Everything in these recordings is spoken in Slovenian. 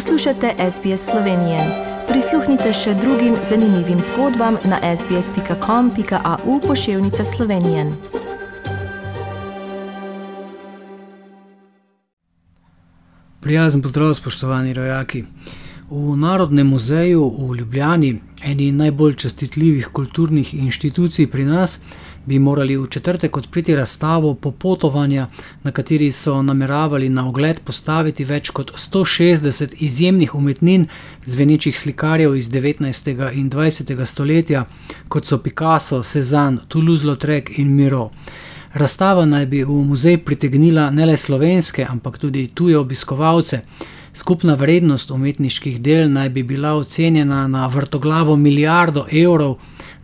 Poslušate SBS Slovenije. Prisluhnite še drugim zanimivim zgodbam na sbsp.com.au pošiljka Slovenije. Prijazen pozdrav, spoštovani rojaki. V Narodnem muzeju v Ljubljani, eni najbolj čestitljivih kulturnih inštitucij pri nas, bi morali v četrtek odpreti razstavo Popotovanja, na kateri so nameravali na ogled postaviti več kot 160 izjemnih umetnin zvenečih slikarjev iz 19. in 20. stoletja, kot so Picasso, Cezanne, Toulouse-Lautrec in Miro. Razstava naj bi v muzej pritegnila ne le slovenske, ampak tudi tuje obiskovalce. Skupna vrednost umetniških del naj bi bila ocenjena na vrtoglavo milijardo evrov,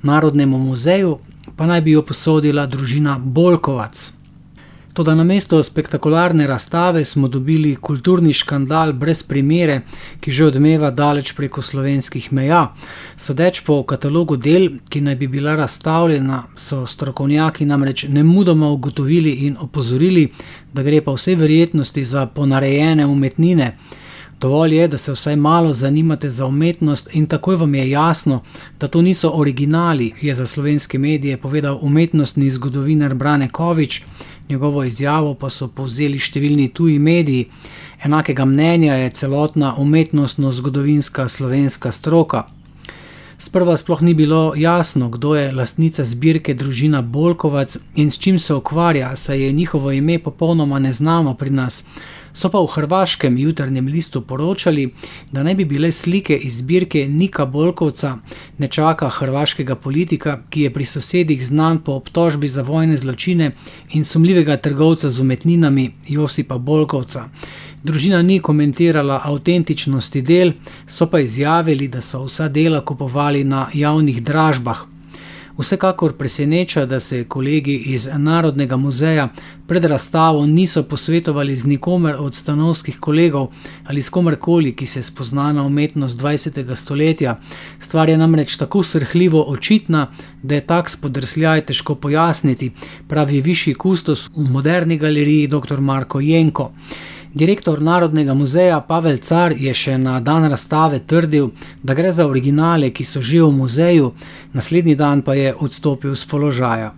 Narodnemu muzeju pa naj bi jo posodila družina Bolkovac. Toda na mesto spektakularne razstave smo dobili kulturni škandal brez primere, ki že odmeva daleč preko slovenskih meja. Sodeč po katalogu del, ki naj bi bila razstavljena, so strokovnjaki namreč ne mudoma ugotovili in opozorili, da gre pa vse verjetnosti za ponarejene umetnine. Dovolj je, da se vsaj malo zanimate za umetnost in takoj vam je jasno, da to niso originali, je za slovenske medije povedal umetnostni zgodovinar Brane Kovič, njegovo izjavo pa so povzeli številni tuji mediji. Enakega mnenja je celotna umetnostno-zgodovinska slovenska stroka. Sprva sploh ni bilo jasno, kdo je lastnica zbirke družina Bolkovac in s čim se ukvarja, saj je njihovo ime popolnoma neznano pri nas. So pa v hrvaškem jutarnjem listu poročali, da naj bi bile slike iz zbirke Nika Bolkovca, nečaka hrvaškega politika, ki je pri sosedih znan po obtožbi za vojne zločine in sumljivega trgovca z umetninami Josipa Bolkovca. Družina ni komentirala avtentičnosti del, so pa izjavili, da so vsa dela kupovali na javnih dražbah. Vsekakor preseneča, da se kolegi iz Narodnega muzeja pred razstavo niso posvetovali z nikomer od stanovskih kolegov ali s komerkoli, ki se spozna na umetnost 20. stoletja. Stvar je namreč tako srhljivo očitna, da je tak spodrsljaj težko pojasniti, pravi višji kustos v moderni galeriji dr. Marko Jenko. Direktor Narodnega muzeja Pavel Car je še na dan razstave trdil, da gre za originale, ki so že v muzeju, naslednji dan pa je odstopil z položaja.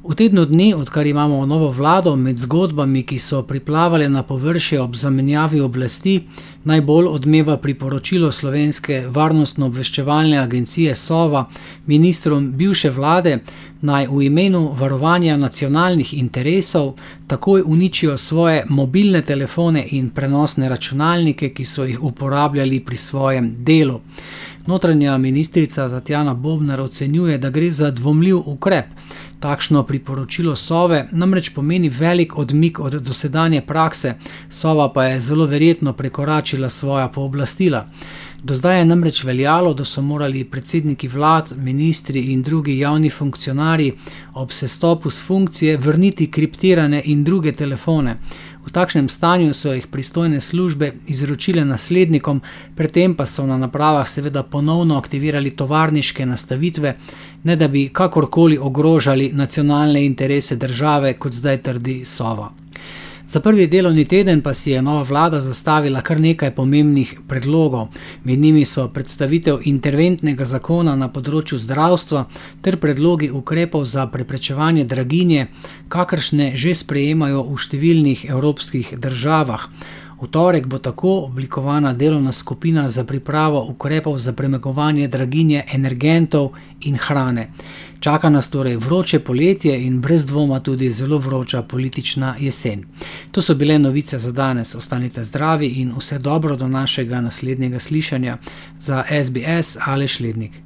V tednu dni, odkar imamo novo vlado, med zgodbami, ki so priplavale na površje ob zamenjavi oblasti, najbolj odmeva priporočilo slovenske varnostno-obveščevalne agencije Sova ministrom bivše vlade, naj v imenu varovanja nacionalnih interesov takoj uničijo svoje mobilne telefone in prenosne računalnike, ki so jih uporabljali pri svojem delu. Notranja ministrica Tatjana Bobnar ocenjuje, da gre za dvomljiv ukrep. Takšno priporočilo Sove namreč pomeni velik odmik od dosedanje prakse, Sova pa je zelo verjetno prekoračila svoja pooblastila. Do zdaj je namreč veljalo, da so morali predsedniki vlad, ministri in drugi javni funkcionarji ob sestopu z funkcije vrniti kriptirane in druge telefone. Takšnem stanju so jih pristojne službe izročile naslednikom, predtem pa so na napravah seveda ponovno aktivirali tovarniške nastavitve, ne da bi kakorkoli ogrožali nacionalne interese države, kot zdaj trdi Sova. Za prvi delovni teden pa si je nova vlada zastavila kar nekaj pomembnih predlogov. Med njimi so predstavitev interventnega zakona na področju zdravstva ter predlogi ukrepov za preprečevanje draginje, kakršne že sprejemajo v številnih evropskih državah. V torek bo tako oblikovana delovna skupina za pripravo ukrepov za premagovanje draginje energentov in hrane. Čaka nas torej vroče poletje in brez dvoma tudi zelo vroča politična jesen. To so bile novice za danes. Ostanite zdravi in vse dobro do našega naslednjega slišanja za SBS ali Šlednik.